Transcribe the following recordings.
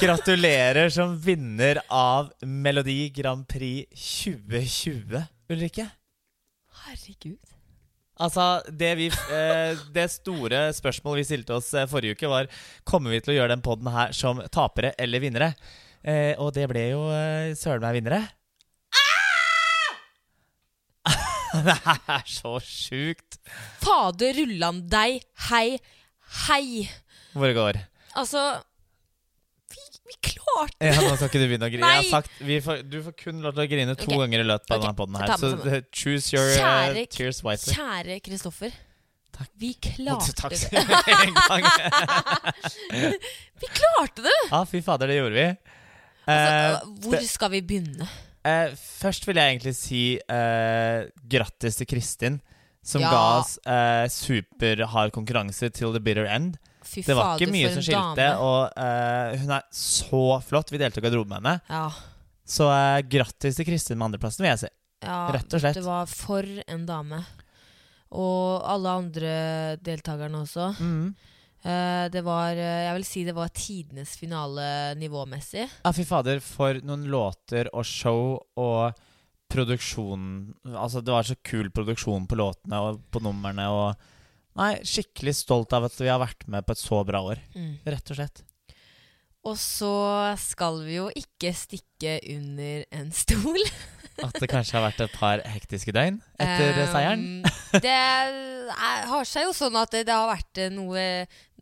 Gratulerer som vinner av Melodi Grand Prix 2020, Ulrikke. Herregud. Altså, det, vi, eh, det store spørsmålet vi stilte oss eh, forrige uke, var Kommer vi til å gjøre den poden her som tapere eller vinnere. Eh, og det ble jo eh, søren meg vinnere. det er så sjukt Fader rullan deg, hei, hei. hvor det går. Altså Vi, vi klarte Ja, nå skal ikke du begynne å grine. Sagt, vi får, du får kun lov til å grine to okay. ganger i løpet av okay. denne poden her. Så eh, choose your kjære, Kjære, tears wisely. kjære Kristoffer. Vi klarte Takk det. Vi klarte det! Ja, fy fader, det gjorde vi. Altså, Eh, hvor det- skal vi begynne? Eh, først vil jeg egentlig si eh, grattis til Kristin, som Ja. ga oss eh, superhard konkurranse til the bitter end. Fy Det var fader, ikke mye for som en skilte, dame. og eh, hun er så flott. Vi delte garderobe med henne. Ja, Så eh, grattis til Kristin med andreplassen, vil jeg si. ja, Rett og slett. Det var for en dame. Og alle andre deltakerne også. Mm. Eh, det var eh, Jeg vil si det var tidenes finale nivåmessig. Ja, fy fader, for noen låter og show og produksjon Altså, det var så kul produksjon på låtene og på numrene og Nei, skikkelig stolt av at vi har vært med på et så bra år. Mm. Rett og slett. Og så skal vi jo ikke stikke under en stol. At det kanskje har vært et par hektiske døgn etter Um, seieren. Det er, har seg jo sånn at det, det har vært eh, noe,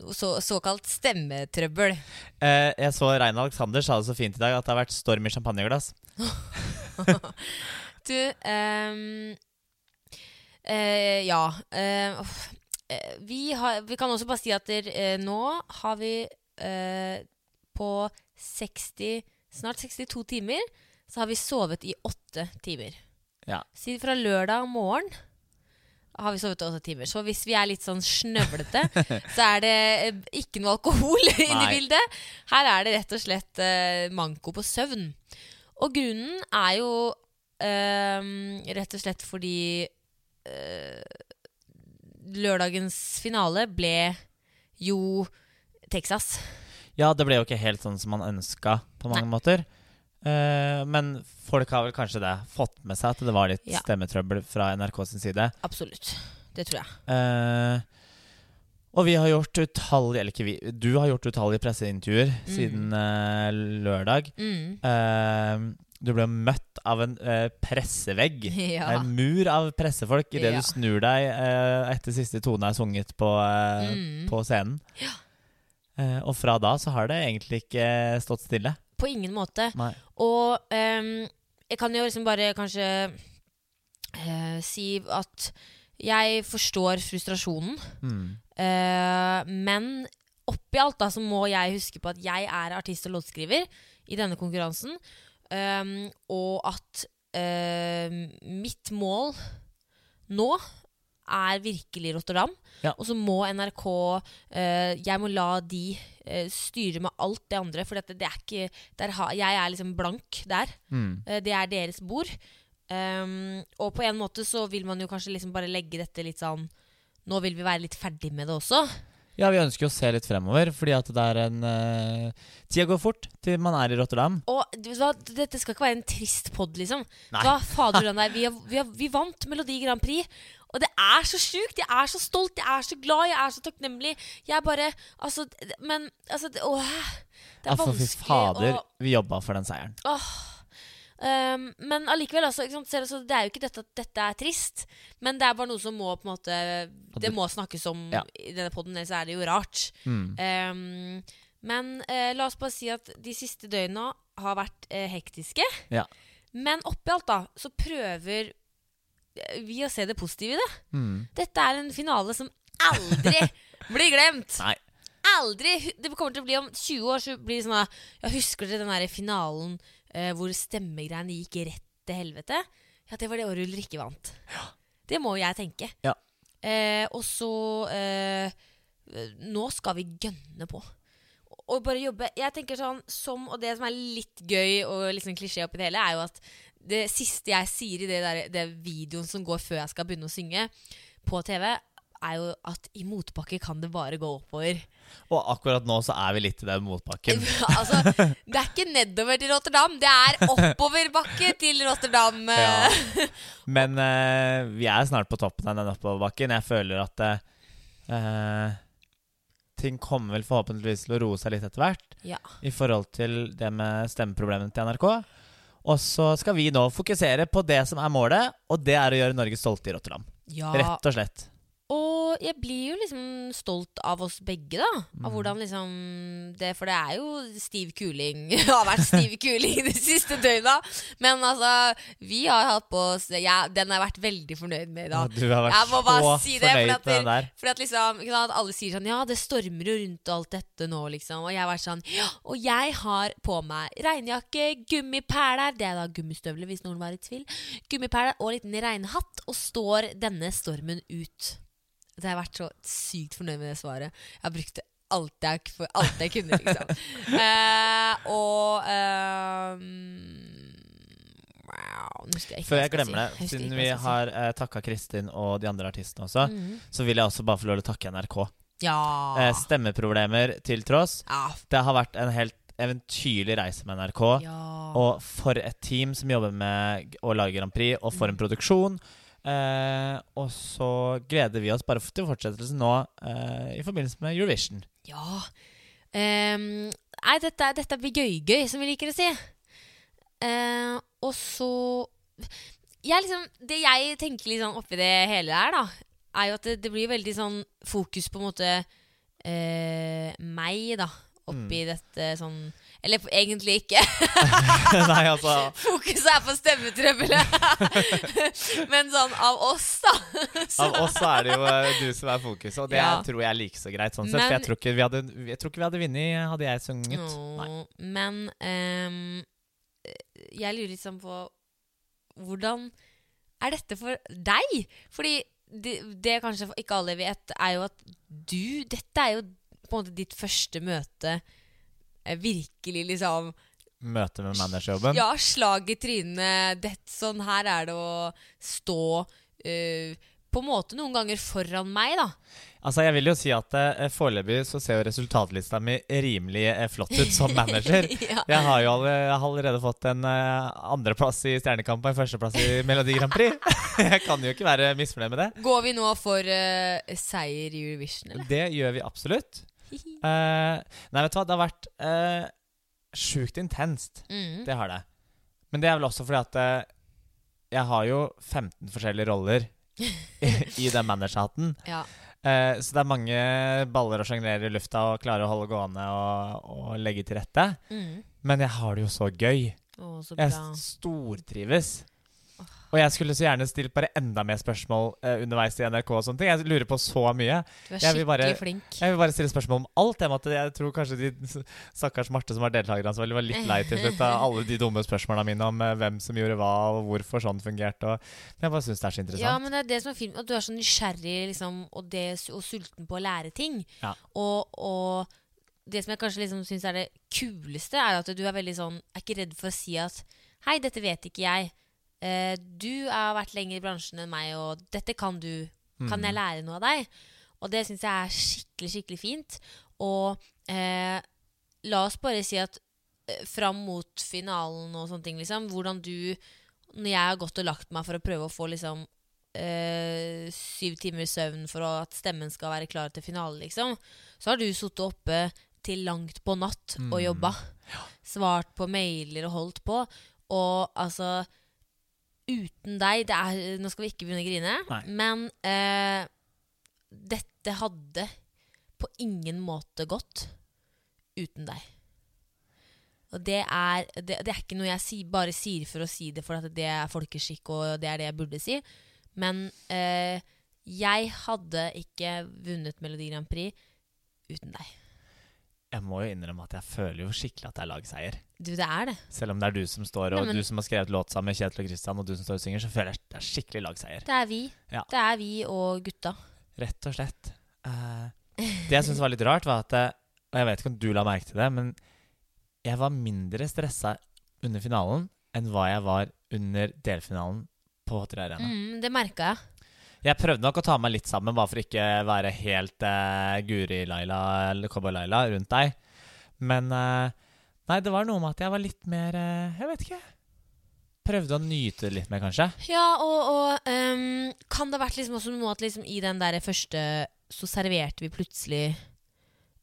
noe så, såkalt stemmetrøbbel. Eh, jeg så Rein Alexander sa det så fint i dag at det har vært storm i champagneglass. Du um, eh, Ja. eh. Eh, vi, har, vi kan også bare si at der, eh, nå har vi på 60 Snart 62 timer så har vi sovet i åtte timer. Ja. Siden fra lørdag morgen har vi sovet åtte timer. Så hvis vi er litt sånn snøvlete, så er det eh, ikke noe alkohol inne i Nei. bildet. Her er det rett og slett uh, manko på søvn. Og grunnen er jo uh, rett og slett fordi uh, lørdagens finale ble jo Texas. Ja, det ble jo ikke helt sånn som man ønska på mange måter. Eh, men folk har vel kanskje det fått med seg at det var litt Ja. stemmetrøbbel fra NRK sin side. Absolutt. Det tror jeg. Uh, og vi har gjort utallige Eller ikke vi, du har gjort utallige presseintervjuer Mm. siden uh, lørdag. Mm. Du ble møtt av en pressevegg. Ja. En mur av pressefolk idet Ja. du snur deg etter siste tone er sunget på, Mm. på scenen. Ja. og fra da så har det egentlig ikke stått stille. På ingen måte. Nei. Og um, jeg kan jo liksom bare kanskje uh, si at jeg forstår frustrasjonen. Mm. uh, men oppi alt da så må jeg huske på at jeg er artist og låtskriver i denne konkurransen. um, og at uh, mitt mål nå er virkelig Rotterdam. Ja. Og så må NRK eh, Jeg må la de eh, styre med alt det andre. For dette, det er ikke der Jeg er liksom blank der. Mm. Eh, Det er deres bord. Um, og på en måte så vil man jo kanskje liksom bare legge dette litt sånn Nå vil vi være litt ferdig med det også. Ja, vi ønsker jo å se litt fremover, fordi at det er en uh, Tida går fort til man er i Rotterdam. Og du hva, dette skal ikke være en trist pod, liksom. Nei. Hva fader er. Vi, har, vi, har, vi vant Melodi Grand Prix. Og det er så sjukt! Jeg er så stolt, jeg er så glad, jeg er så takknemlig. Jeg bare Altså, men altså åh, det er Ja, for fy vanskelig fader, å vi jobba for den seieren. Um, men allikevel, altså, du, det er jo ikke dette at dette er trist. Men det er bare noe som må på en måte Det må snakkes om Ja. i denne poden, ellers er det jo rart. Mm. Um, men uh, la oss bare si at de siste døgna har vært uh, hektiske. Ja. Men oppi alt, da, så prøver vi å se det positive i det. Mm. Dette er en finale som aldri blir glemt. Nei. Aldri! Det kommer til å bli om 20 år, så blir det sånn at Ja, husker dere den der finalen eh, hvor stemmegreiene gikk rett til helvete? Ja, det var det året Ulrikke vant. Det må jeg tenke. Ja. Eh, og så eh, Nå skal vi gønne på. Og bare jobbe Jeg tenker sånn som, Og det som er litt gøy og liksom klisjé oppi det hele, er jo at Det siste jeg sier i det, der, det videoen som går før jeg skal begynne å synge på TV, er jo at i motbakke kan det bare gå oppover. Og akkurat nå så er vi litt i den motbakken. altså, det er ikke nedover til Rotterdam, det er oppoverbakke til Rotterdam. Ja. Men uh, vi er snart på toppen av den oppoverbakken. Jeg føler at uh, ting kommer vel forhåpentligvis til å roe seg litt etter hvert Ja. i forhold til det med stemmeproblemene til NRK. Og så skal vi nå fokusere på det som er målet, og det er å gjøre Norge stolte i Rotterdam. ja. Rett og slett. Jeg blir jo liksom stolt av oss begge, da. Av Mm. hvordan liksom det, For det er jo stiv kuling. Det har vært stiv kuling de siste døgna. Men altså, vi har hatt på oss ja, Den har jeg vært veldig fornøyd med i dag. Du har vært så si det, fornøyd med den der. For at liksom, at Alle sier sånn Ja, det stormer jo rundt alt dette nå, liksom. Og jeg har vært sånn Ja, og jeg har på meg regnjakke, gummipæler Det er da gummistøvler, hvis noen var i tvil. Gummipæler og liten regnhatt, og står denne stormen ut. Det har jeg vært så sykt fornøyd med det svaret. Jeg har brukt det alt jeg, for alt jeg kunne, liksom. eh, og ehm, wow, jeg Før jeg glemmer det, husker siden vi har eh, takka Kristin og de andre artistene også, Mhm. så vil jeg også bare få lov til å takke NRK. Ja. Eh, stemmeproblemer til tross. ja. Det har vært en helt eventyrlig reise med NRK. ja. Og for et team som jobber med å lage Grand Prix, og for en produksjon. Eh, og så gleder vi oss bare til fortsettelsen nå eh, i forbindelse med Eurovision. Ja. Um, nei, dette, dette blir gøy-gøy, som vi liker å si. Uh, og så jeg liksom, Det jeg tenker litt sånn oppi det hele der, da, er jo at det, det blir veldig sånn fokus på en måte uh, meg, da, oppi dette sånn Eller egentlig ikke. Nei, altså Fokuset er på stemmetrøbbelet. Men sånn av oss, da. Av oss så er det jo eh, du som er fokuset, og det Ja. tror jeg er like så greit. sånn men, For jeg tror ikke vi hadde, jeg tror ikke vi hadde vunnet hadde jeg sunget. Nei. Men um, jeg lurer liksom på Hvordan er dette for deg? Fordi det, det kanskje ikke alle vet, er jo at du Dette er jo på en måte ditt første møte virkelig liksom Møte med managerjobben. Ja, slag i trynet. Det, sånn her er det å stå uh, på en måte noen ganger foran meg, da. Altså, jeg vil jo si at eh, foreløpig så ser jo resultatlista mi rimelig eh, flott ut som manager. ja. Jeg har jo alle, jeg har allerede fått en eh, andreplass i Stjernekamp og en førsteplass i Melodi Grand Prix. jeg kan jo ikke være misfornøyd med det. Går vi nå for eh, seier i Eurovision, eller? Det gjør vi absolutt. Eh, nei, vet du hva, det har vært uh, sjukt intenst. Mm. Det har det. Men det er vel også fordi at uh, jeg har jo 15 forskjellige roller i, i den managerhatten. Ja. Uh, så det er mange baller å sjonglere i lufta og klare å holde gående og, og legge til rette. Mm. Men jeg har det jo så gøy. Å, så Jeg stortrives. Og jeg skulle så gjerne stilt bare enda mer spørsmål eh, underveis i NRK og sånne ting. Jeg lurer på så mye. Du er skikkelig bare- flink. Jeg vil bare stille spørsmål om alt. Jeg, måtte, jeg tror kanskje de stakkars Marte som var deltakerne, var litt lei til slutt av alle de dumme spørsmåla mine om eh, hvem som gjorde hva, og hvorfor sånn fungerte. Men jeg bare syns det er så interessant. Ja, men det er det som er fint, at du er så nysgjerrig liksom, og, det, og sulten på å lære ting. Ja. Og, og det som jeg kanskje liksom syns er det kuleste, er at du er veldig sånn Er ikke redd for å si at Hei, dette vet ikke jeg. Eh, du har vært lenger i bransjen enn meg, og dette kan du. Kan Mm. jeg lære noe av deg? Og det syns jeg er skikkelig, skikkelig fint. Og eh, la oss bare si at eh, fram mot finalen og sånne ting, liksom, hvordan du Når jeg har gått og lagt meg for å prøve å få liksom eh, syv timer søvn for at stemmen skal være klar til finale, liksom, så har du sittet oppe til langt på natt og Mm. Ja. Svart på mailer og holdt på. Og altså Uten deg det er, Nå skal vi ikke begynne å grine, Nei. men eh, dette hadde på ingen måte gått uten deg. Og det er, det, det er ikke noe jeg si, bare sier for å si det, for at det er folkeskikk, og det er det jeg burde si. Men eh, jeg hadde ikke vunnet Melodi Grand Prix uten deg. Jeg må jo innrømme at jeg føler jo skikkelig at det er lagseier. Du, det er det. Selv om det er du som står, og Nei, men- du som har skrevet låt sammen med Kjetil og Kristian, og du som står og synger, så føler jeg det er skikkelig lagseier. Det er vi. Ja. Det er vi og gutta. Rett og slett. Uh, det jeg syntes var litt rart, var at eh, Og jeg vet ikke om du la merke til det, men jeg var mindre stressa under finalen enn hva jeg var under delfinalen på H3 Arena. Mm, det merka jeg. Jeg prøvde nok å ta meg litt sammen, bare for ikke være helt uh, Guri-Laila eller Cowboy-Laila rundt deg. Men uh, nei, det var noe med at jeg var litt mer uh, Jeg vet ikke. Prøvde å nyte det litt mer, kanskje. Ja, og, og um, kan det ha vært liksom også noe at liksom i den der første så serverte vi plutselig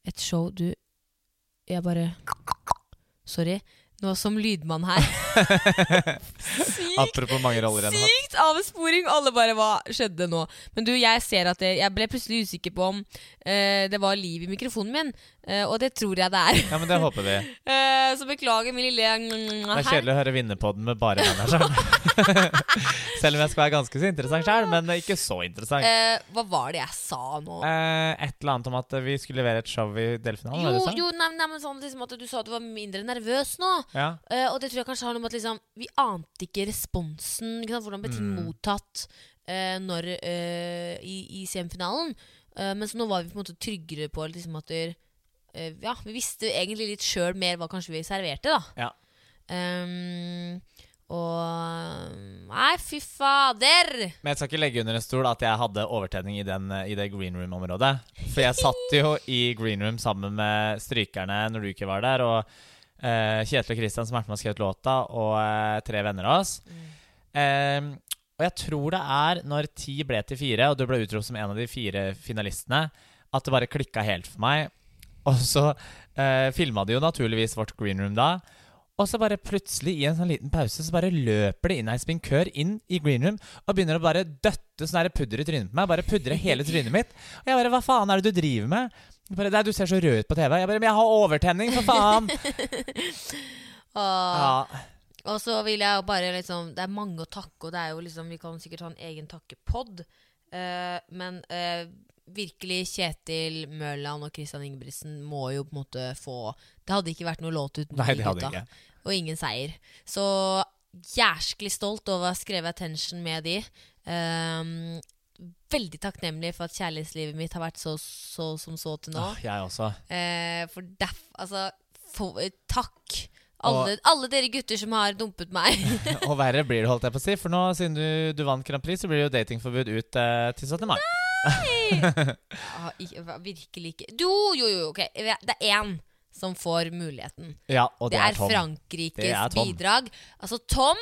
et show Du, jeg bare Sorry. Nå som lydmann her. Sykt, Apropos mange roller enn sykt avsporing! Alle bare Hva skjedde nå? Men du, jeg ser at det, Jeg ble plutselig usikker på om uh, det var liv i mikrofonen min. uh, og det tror jeg det er. Ja, men det håper vi. Uh, så beklager min lille Det er kjedelig å høre vinnerpodden med bare manageren. Selv om jeg skal være ganske så interessant sjøl, men ikke så interessant. Hva var det jeg sa nå? Et eller annet om at vi skulle levere et show i delfinalen. Jo, jo nei, nei, men sånn liksom at du sa at du var mindre nervøs nå. Ja. Uh, og det tror jeg kanskje har noe med at liksom, vi ante ikke responsen. Ikke? Hvordan ble ting Mm. mottatt uh, når, uh, i, i semifinalen. Men så nå var vi på en måte tryggere på liksom, at Ja, vi visste egentlig litt sjøl mer hva kanskje vi serverte, da. Ja. Um, og Nei, fy fader! Men jeg skal ikke legge under en stol at jeg hadde overtenning i, den, i det green room-området. For jeg satt jo i green room sammen med strykerne når du ikke var der, og eh, Kjetil og Kristian som har vært med og skrevet låta, og eh, tre venner av oss. Eh, og jeg tror det er når ti ble til fire, og du ble utropt som en av de fire finalistene, at det bare klikka helt for meg. Og så eh, filma de jo naturligvis vårt green room da. Og så bare plutselig, i en sånn liten pause, så bare løper det inn ei spinkør inn i green room og begynner å bare døtte sånn der pudder i trynet på meg. Bare pudre hele trynet mitt. Og jeg bare Hva faen er det du driver med? Bare, Nei, du ser så rød ut på TV. Jeg bare Men jeg har overtenning, for faen! Og, Ja. og så vil jeg jo bare liksom Det er mange å takke, og det er jo liksom Vi kan sikkert ha en egen takkepod. uh, men uh, virkelig Kjetil Mørland og Christian Ingebrigtsen må jo på en måte få Det hadde ikke vært noe låt uten Nei, de det hadde gutta. ikke. Og ingen seier. Så jæsklig stolt over å ha skrevet Attention med de. Ehm, veldig takknemlig for at kjærlighetslivet mitt har vært så, så som så til nå. Ah, jeg også. Eh, for derf, altså for, eh, Takk. Alle, alle dere gutter som har dumpet meg. Og verre blir det, holdt jeg på å si. For nå, siden du, du vant Grand Prix, så blir det jo datingforbud ut eh, til 17. mai. Ah, ikke, virkelig ikke. Jo, jo, jo. ok Det er én som får muligheten. Ja, og Det, det, er, er Tom. Frankrikes Det er Tom. bidrag. Altså, Tom,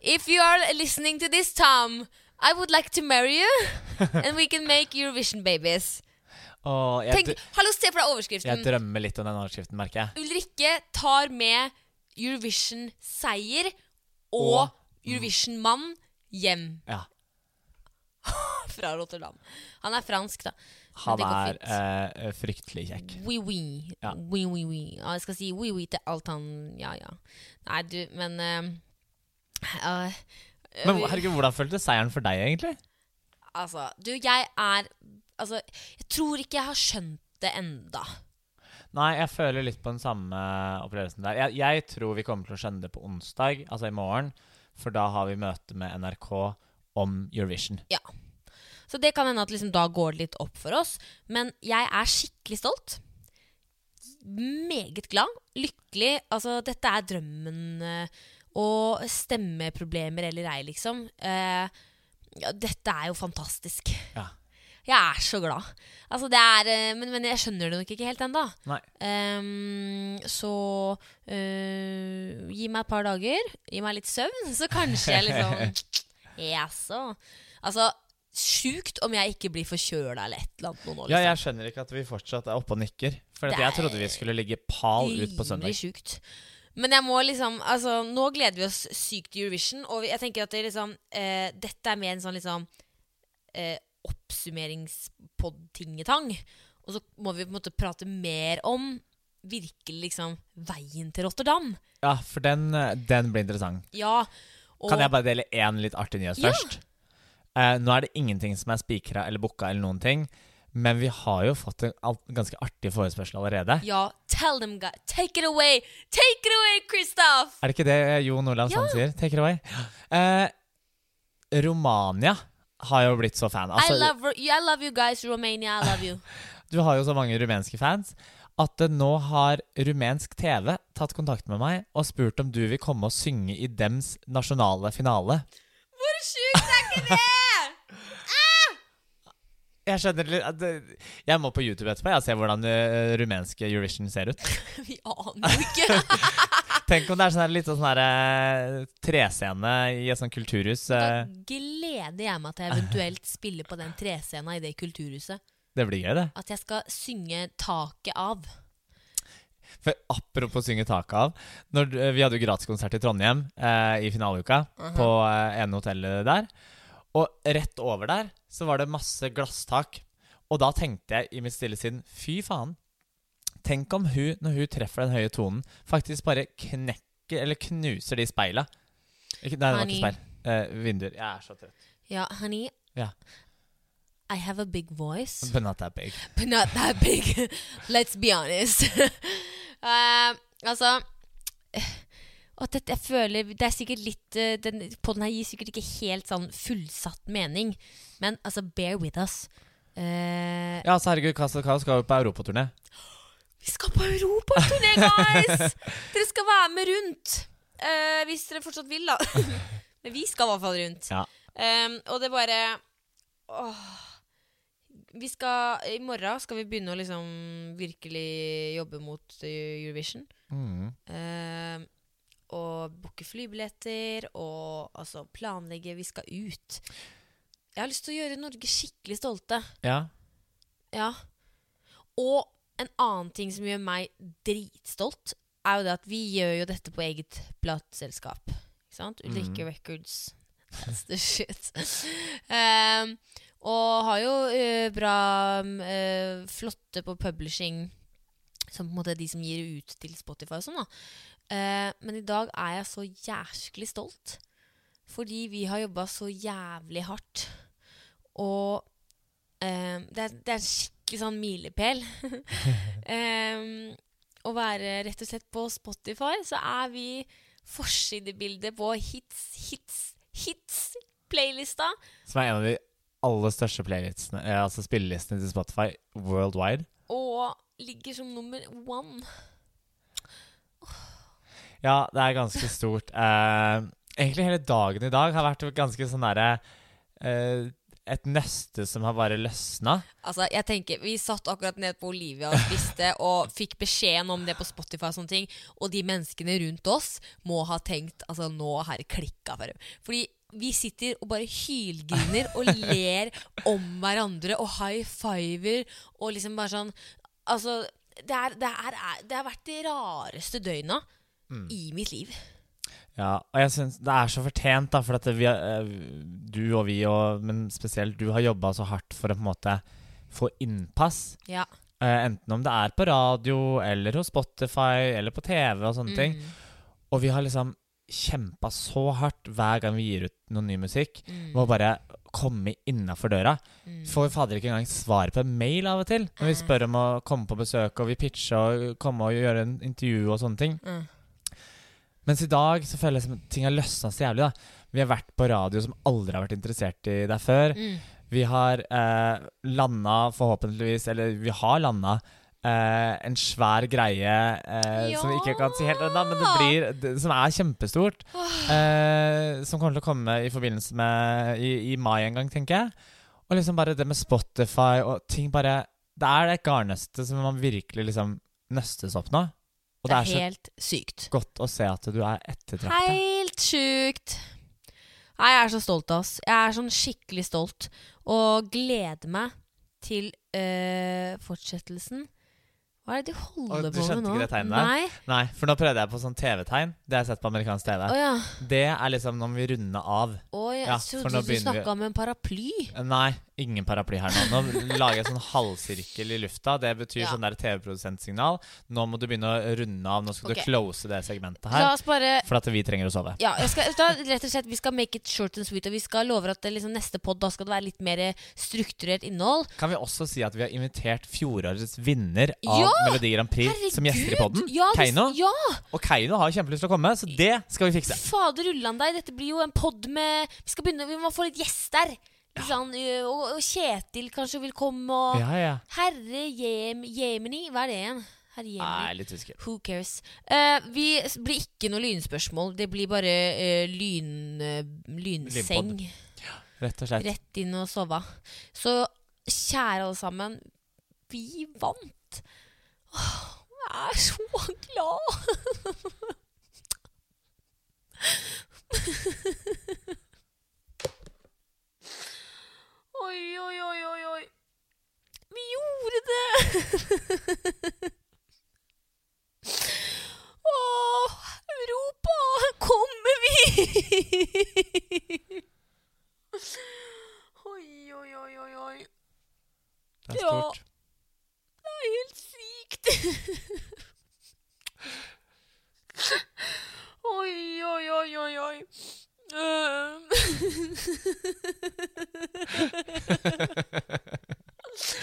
if you are listening to this, Tom, I would like to marry you, and we can make Eurovision babies. Og jeg, Tenk, hallo, se for deg overskriften. jeg drømmer litt om den overskriften, merker jeg. Ulrikke tar med Eurovision-seier og, Og- Eurovision-mann hjem Ja. fra Rotterdam. Han er fransk, da. Han er eh, fryktelig kjekk. Oui, oui. Ja. Oui, oui, oui. Ja, jeg skal si oui, oui til alt han Ja, ja. Nei, du, men uh, eh, Men herregud, hvordan føltes seieren for deg, egentlig? Altså, du, jeg er Altså, jeg tror ikke jeg har skjønt det enda. Nei, jeg føler litt på den samme opplevelsen der. Jeg, jeg tror vi kommer til å skjønne det på onsdag, altså i morgen. For da har vi møte med NRK om Eurovision. Ja. Så det kan hende at liksom da går det litt opp for oss. Men jeg er skikkelig stolt. Meget glad. Lykkelig. Altså, dette er drømmen. eh, Og stemmeproblemer eller ei, liksom. Eh, ja, dette er jo fantastisk. Ja. Jeg er så glad. Altså, det er eh, men, men jeg skjønner det nok ikke helt ennå. Ehm, så uh, gi meg et par dager. Gi meg litt søvn, så kanskje jeg liksom Jaså. Altså, sjukt om jeg ikke blir forkjøla eller et eller annet. noen Ja, liksom. jeg skjønner ikke at vi fortsatt er oppe og nikker. For jeg er trodde vi skulle ligge pal ut på søndag. Rimelig sjukt. Men jeg må liksom Altså, nå gleder vi oss sykt til Eurovision, og jeg tenker at det liksom eh, Dette er mer en sånn liksom eh, oppsummeringspod-tingetang. Og så må vi på en måte prate mer om virkelig liksom veien til Rotterdam. Ja, for den, den blir interessant. Ja. Og, Kan jeg bare dele én litt artig nyhet Ja. først? Eh, nå er det ingenting som er spikra eller booka eller noen ting. Men vi har jo fått en ganske artig forespørsel allerede. Ja, tell them, guys. Take it away! Take it away, Kristoff! Er det ikke det Jon Olav Sand sier? Take it away. Eh, Romania har jo blitt så fan. I, Altså, love, I love you guys, Romania. I love you. du har jo så mange rumenske fans at nå har rumensk TV tatt kontakt med meg og spurt om du vil komme og synge i dems nasjonale finale. Hvor sjukt er ikke det?! Jeg skjønner litt at Jeg må på YouTube etterpå jeg, og se hvordan uh, rumenske Eurovision ser ut. Vi aner ikke. Tenk om det er sånn litt sånn her, eh, trescene i et sånt kulturhus. Da eh, gleder jeg meg til jeg eventuelt spiller på den trescena i det kulturhuset. det blir gøy, det. At jeg skal synge taket av. For Apropos synge taket av. Når, vi hadde jo gratiskonsert i Trondheim eh, i finaleuka. På eh, ene hotellet der. Og rett over der så var det masse glasstak. Og da tenkte jeg i mitt stille sinn Fy faen. Tenk om hun, når hun treffer den høye tonen, faktisk bare knekker eller knuser de speila. Ikke, nei, det var Honey. ikke speil. Eh, vinduer. Jeg er så trøtt. Ja, honey. Ja. I have a big voice. But not that big. But not that big. Let's be honest. uh, altså at det, jeg føler Det er sikkert litt På den, Podden her gir sikkert ikke helt sånn fullsatt mening, men altså, bear with us. Uh, Ja, så herregud, og Kaos skal jo på europaturné. Vi skal på europaturné, guys! dere skal være med rundt. Uh, hvis dere fortsatt vil, da. Men vi skal i hvert fall rundt. Ja. Um, og det bare åh. Vi skal I morgen skal vi begynne å liksom virkelig jobbe mot eh, Eurovision. Mm. Ehm, og booke flybilletter og altså planlegge. Vi skal ut. Jeg har lyst til å gjøre Norge skikkelig stolte. Ja. Ja. Og en annen ting som gjør meg dritstolt, er jo det at vi gjør jo dette på eget plateselskap. Ikke sant? Ulrikke Records. That's the shit. um, og har jo uh, bra uh, Flotte på publishing, som på en måte er de som gir ut til Spotify og sånn, da. Eh, men i dag er jeg så jæsklig stolt. Fordi vi har jobba så jævlig hardt. Og eh, det, er, det er skikkelig sånn milepæl. Em, å være rett og slett på Spotify, så er vi forsidebildet på hits, hits, hits-playlista. Som er en av de aller største playlistene, altså spillelistene til Spotify worldwide. Og ligger som nummer one. Ja, det er ganske stort. Uh, egentlig hele dagen i dag har vært ganske sånn derre uh, Et nøste som har bare løsna. Altså, jeg tenker, Vi satt akkurat ned på Olivia og spiste og fikk beskjeden om det på Spotify. Og sånne ting Og de menneskene rundt oss må ha tenkt altså nå har det klikka for dem. Fordi vi sitter og bare hylgriner og ler om hverandre og high fiver og liksom bare sånn Altså, det, er, det, er, det har vært det rareste døgna i mitt liv. Ja, og jeg synes det er så fortjent, da, for at vi, eh, du og vi, og, men spesielt du, har jobba så hardt for å på en måte få innpass. Ja. Eh, enten om det er på radio, eller hos Spotify, eller på TV og sånne ting. Mm, Og vi har liksom kjempa så hardt hver gang vi gir ut noe ny musikk, mm, med å bare komme innafor døra. mm. Får fader ikke engang svar på en mail av og til. Når vi Mm. spør om å komme på besøk, og vi pitcher og komme og gjøre en intervju og sånne ting. Mm. Mens i dag så føler jeg som ting har løsna så jævlig. da Vi har vært på radio som aldri har vært interessert i deg før. Mm. Vi har eh, landa forhåpentligvis, eller vi har landa eh, en svær greie eh, som vi ikke kan si helt ennå, men det blir det, Som er kjempestort. Eh, som kommer til å komme i forbindelse med i, i mai en gang, tenker jeg. Og liksom bare det med Spotify og ting bare Det er det garnnøstet som man virkelig liksom nøstes opp nå. Og Det det er er så helt sykt. godt å se at du er ettertrakta. Helt sjukt. Nei, jeg er så stolt av oss. Jeg er sånn skikkelig stolt. Og gleder meg til øh, fortsettelsen. Hva er det de holder på du på med skjønte ikke det tegnet der? Nei. Nei, for nå prøvde jeg på sånn TV-tegn. Det har jeg sett på amerikansk TV. Oh, ja. Det er liksom når vi runder av. Å, jeg Ja, trodde du snakka om en paraply. Nei, ingen paraply her nå. Nå lager jeg sånn halvsirkel i lufta. Det betyr Ja. sånn der TV-produsentsignal. Nå må du begynne å runde av. Nå skal okay. du close det segmentet La her. oss bare For at vi trenger å sove. ja, jeg skal, da, rett og slett, Vi skal make it short and sweet, og vi skal love at det, liksom, neste pod da skal det være litt mer strukturert innhold. Kan vi også si at vi har invitert fjorårets vinner av Ja! Melodi Grand Prix som gjester i podden? Ja, Keiino. Ja! Og Keiino har kjempelyst til å komme, så det skal vi fikse. Fader ullan deg, dette blir jo en pod med Vi skal begynne, vi må få litt gjester. Ja. Sånn, og, og Kjetil kanskje vil komme, og Ja, ja. Herre jem, Jemini Hva er det igjen? Herre Nei, jemini. er litt usikker. Who cares? Uh, vi blir ikke noe lynspørsmål. Det blir bare uh, lyn, uh, lynseng. Rett og slett. Rett inn og sove. Så kjære alle sammen, vi vant! Jeg er så glad! oi, oi, oi, oi, oi. Vi gjorde det! Åh, Europa, kommer vi? oi, oi, oi, oi, oi. Det er Ja. stort. Sykt. Oi, oi, oi, oi, oi.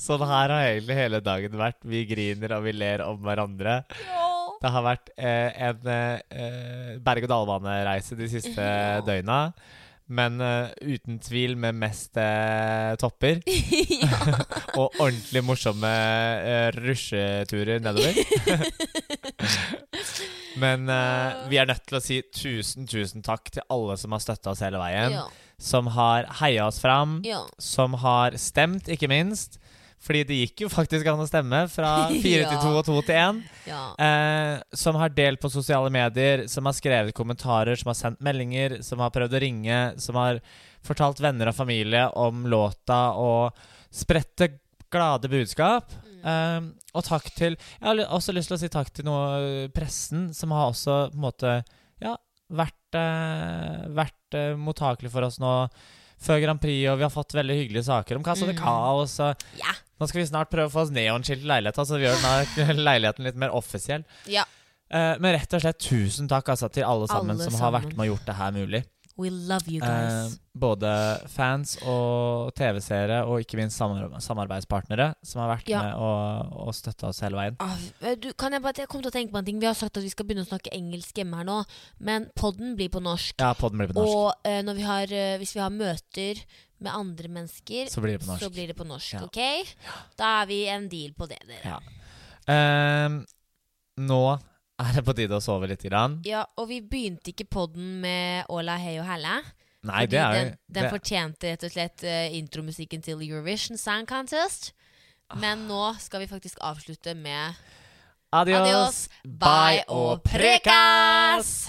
Sånn her har egentlig hele dagen vært. Vi griner og vi ler om hverandre. ja. Det har vært eh, en eh, berg-og-dal-bane-reise de siste Ja. døgna. Men uh, uten tvil med mest uh, topper. Og ordentlig morsomme uh, rusjeturer nedover. Men vi er nødt til å si tusen, tusen takk til alle som har støtta oss hele veien. Ja. Som har heia oss fram. ja. Som har stemt, ikke minst. Fordi det gikk jo faktisk an å stemme fra fire til Ja. to og to til én. ja. Eh, som har delt på sosiale medier, som har skrevet kommentarer, som har sendt meldinger, som har prøvd å ringe, som har fortalt venner og familie om låta og spredte glade budskap. Mm. Eh, og takk til Jeg har også lyst til å si takk til noe pressen, som har også på en måte ja, vært, eh, vært eh, mottakelig for oss nå før Grand Prix, og vi har fått veldig hyggelige saker om Casa de Mm. Caos. Og Ja. Nå skal vi snart prøve å få oss neonskilt i leiligheten, så vi gjør denne leiligheten litt mer offisiell. ja. Eh, men rett og slett tusen takk altså, til alle sammen Alle som har sammen. vært med og gjort det her mulig. We love you Eh, guys. både fans og TV-seere, og ikke minst samarbeidspartnere, som har vært Ja. med og, og støtta oss hele veien. Ah, eh, du, kan jeg bare jeg kom til å tenke på en ting Vi har sagt at vi skal begynne å snakke engelsk hjemme her nå, men podden blir på norsk. Ja, podden blir på norsk. Og eh, når vi har, eh, hvis vi har møter med andre mennesker, Så blir det på norsk. så blir det på norsk. Ja. Ok? Da er vi en deal på det, dere. Ja. Um, nå er det på tide å sove litt. Grann. Ja, og vi begynte ikke podden med Åla hei og hæle. Nei, fordi det er jo den, den det- fortjente rett og slett uh, intromusikken til Eurovision Sound Contest. Men nå skal vi faktisk avslutte med Adios, Adios, bye og prekas!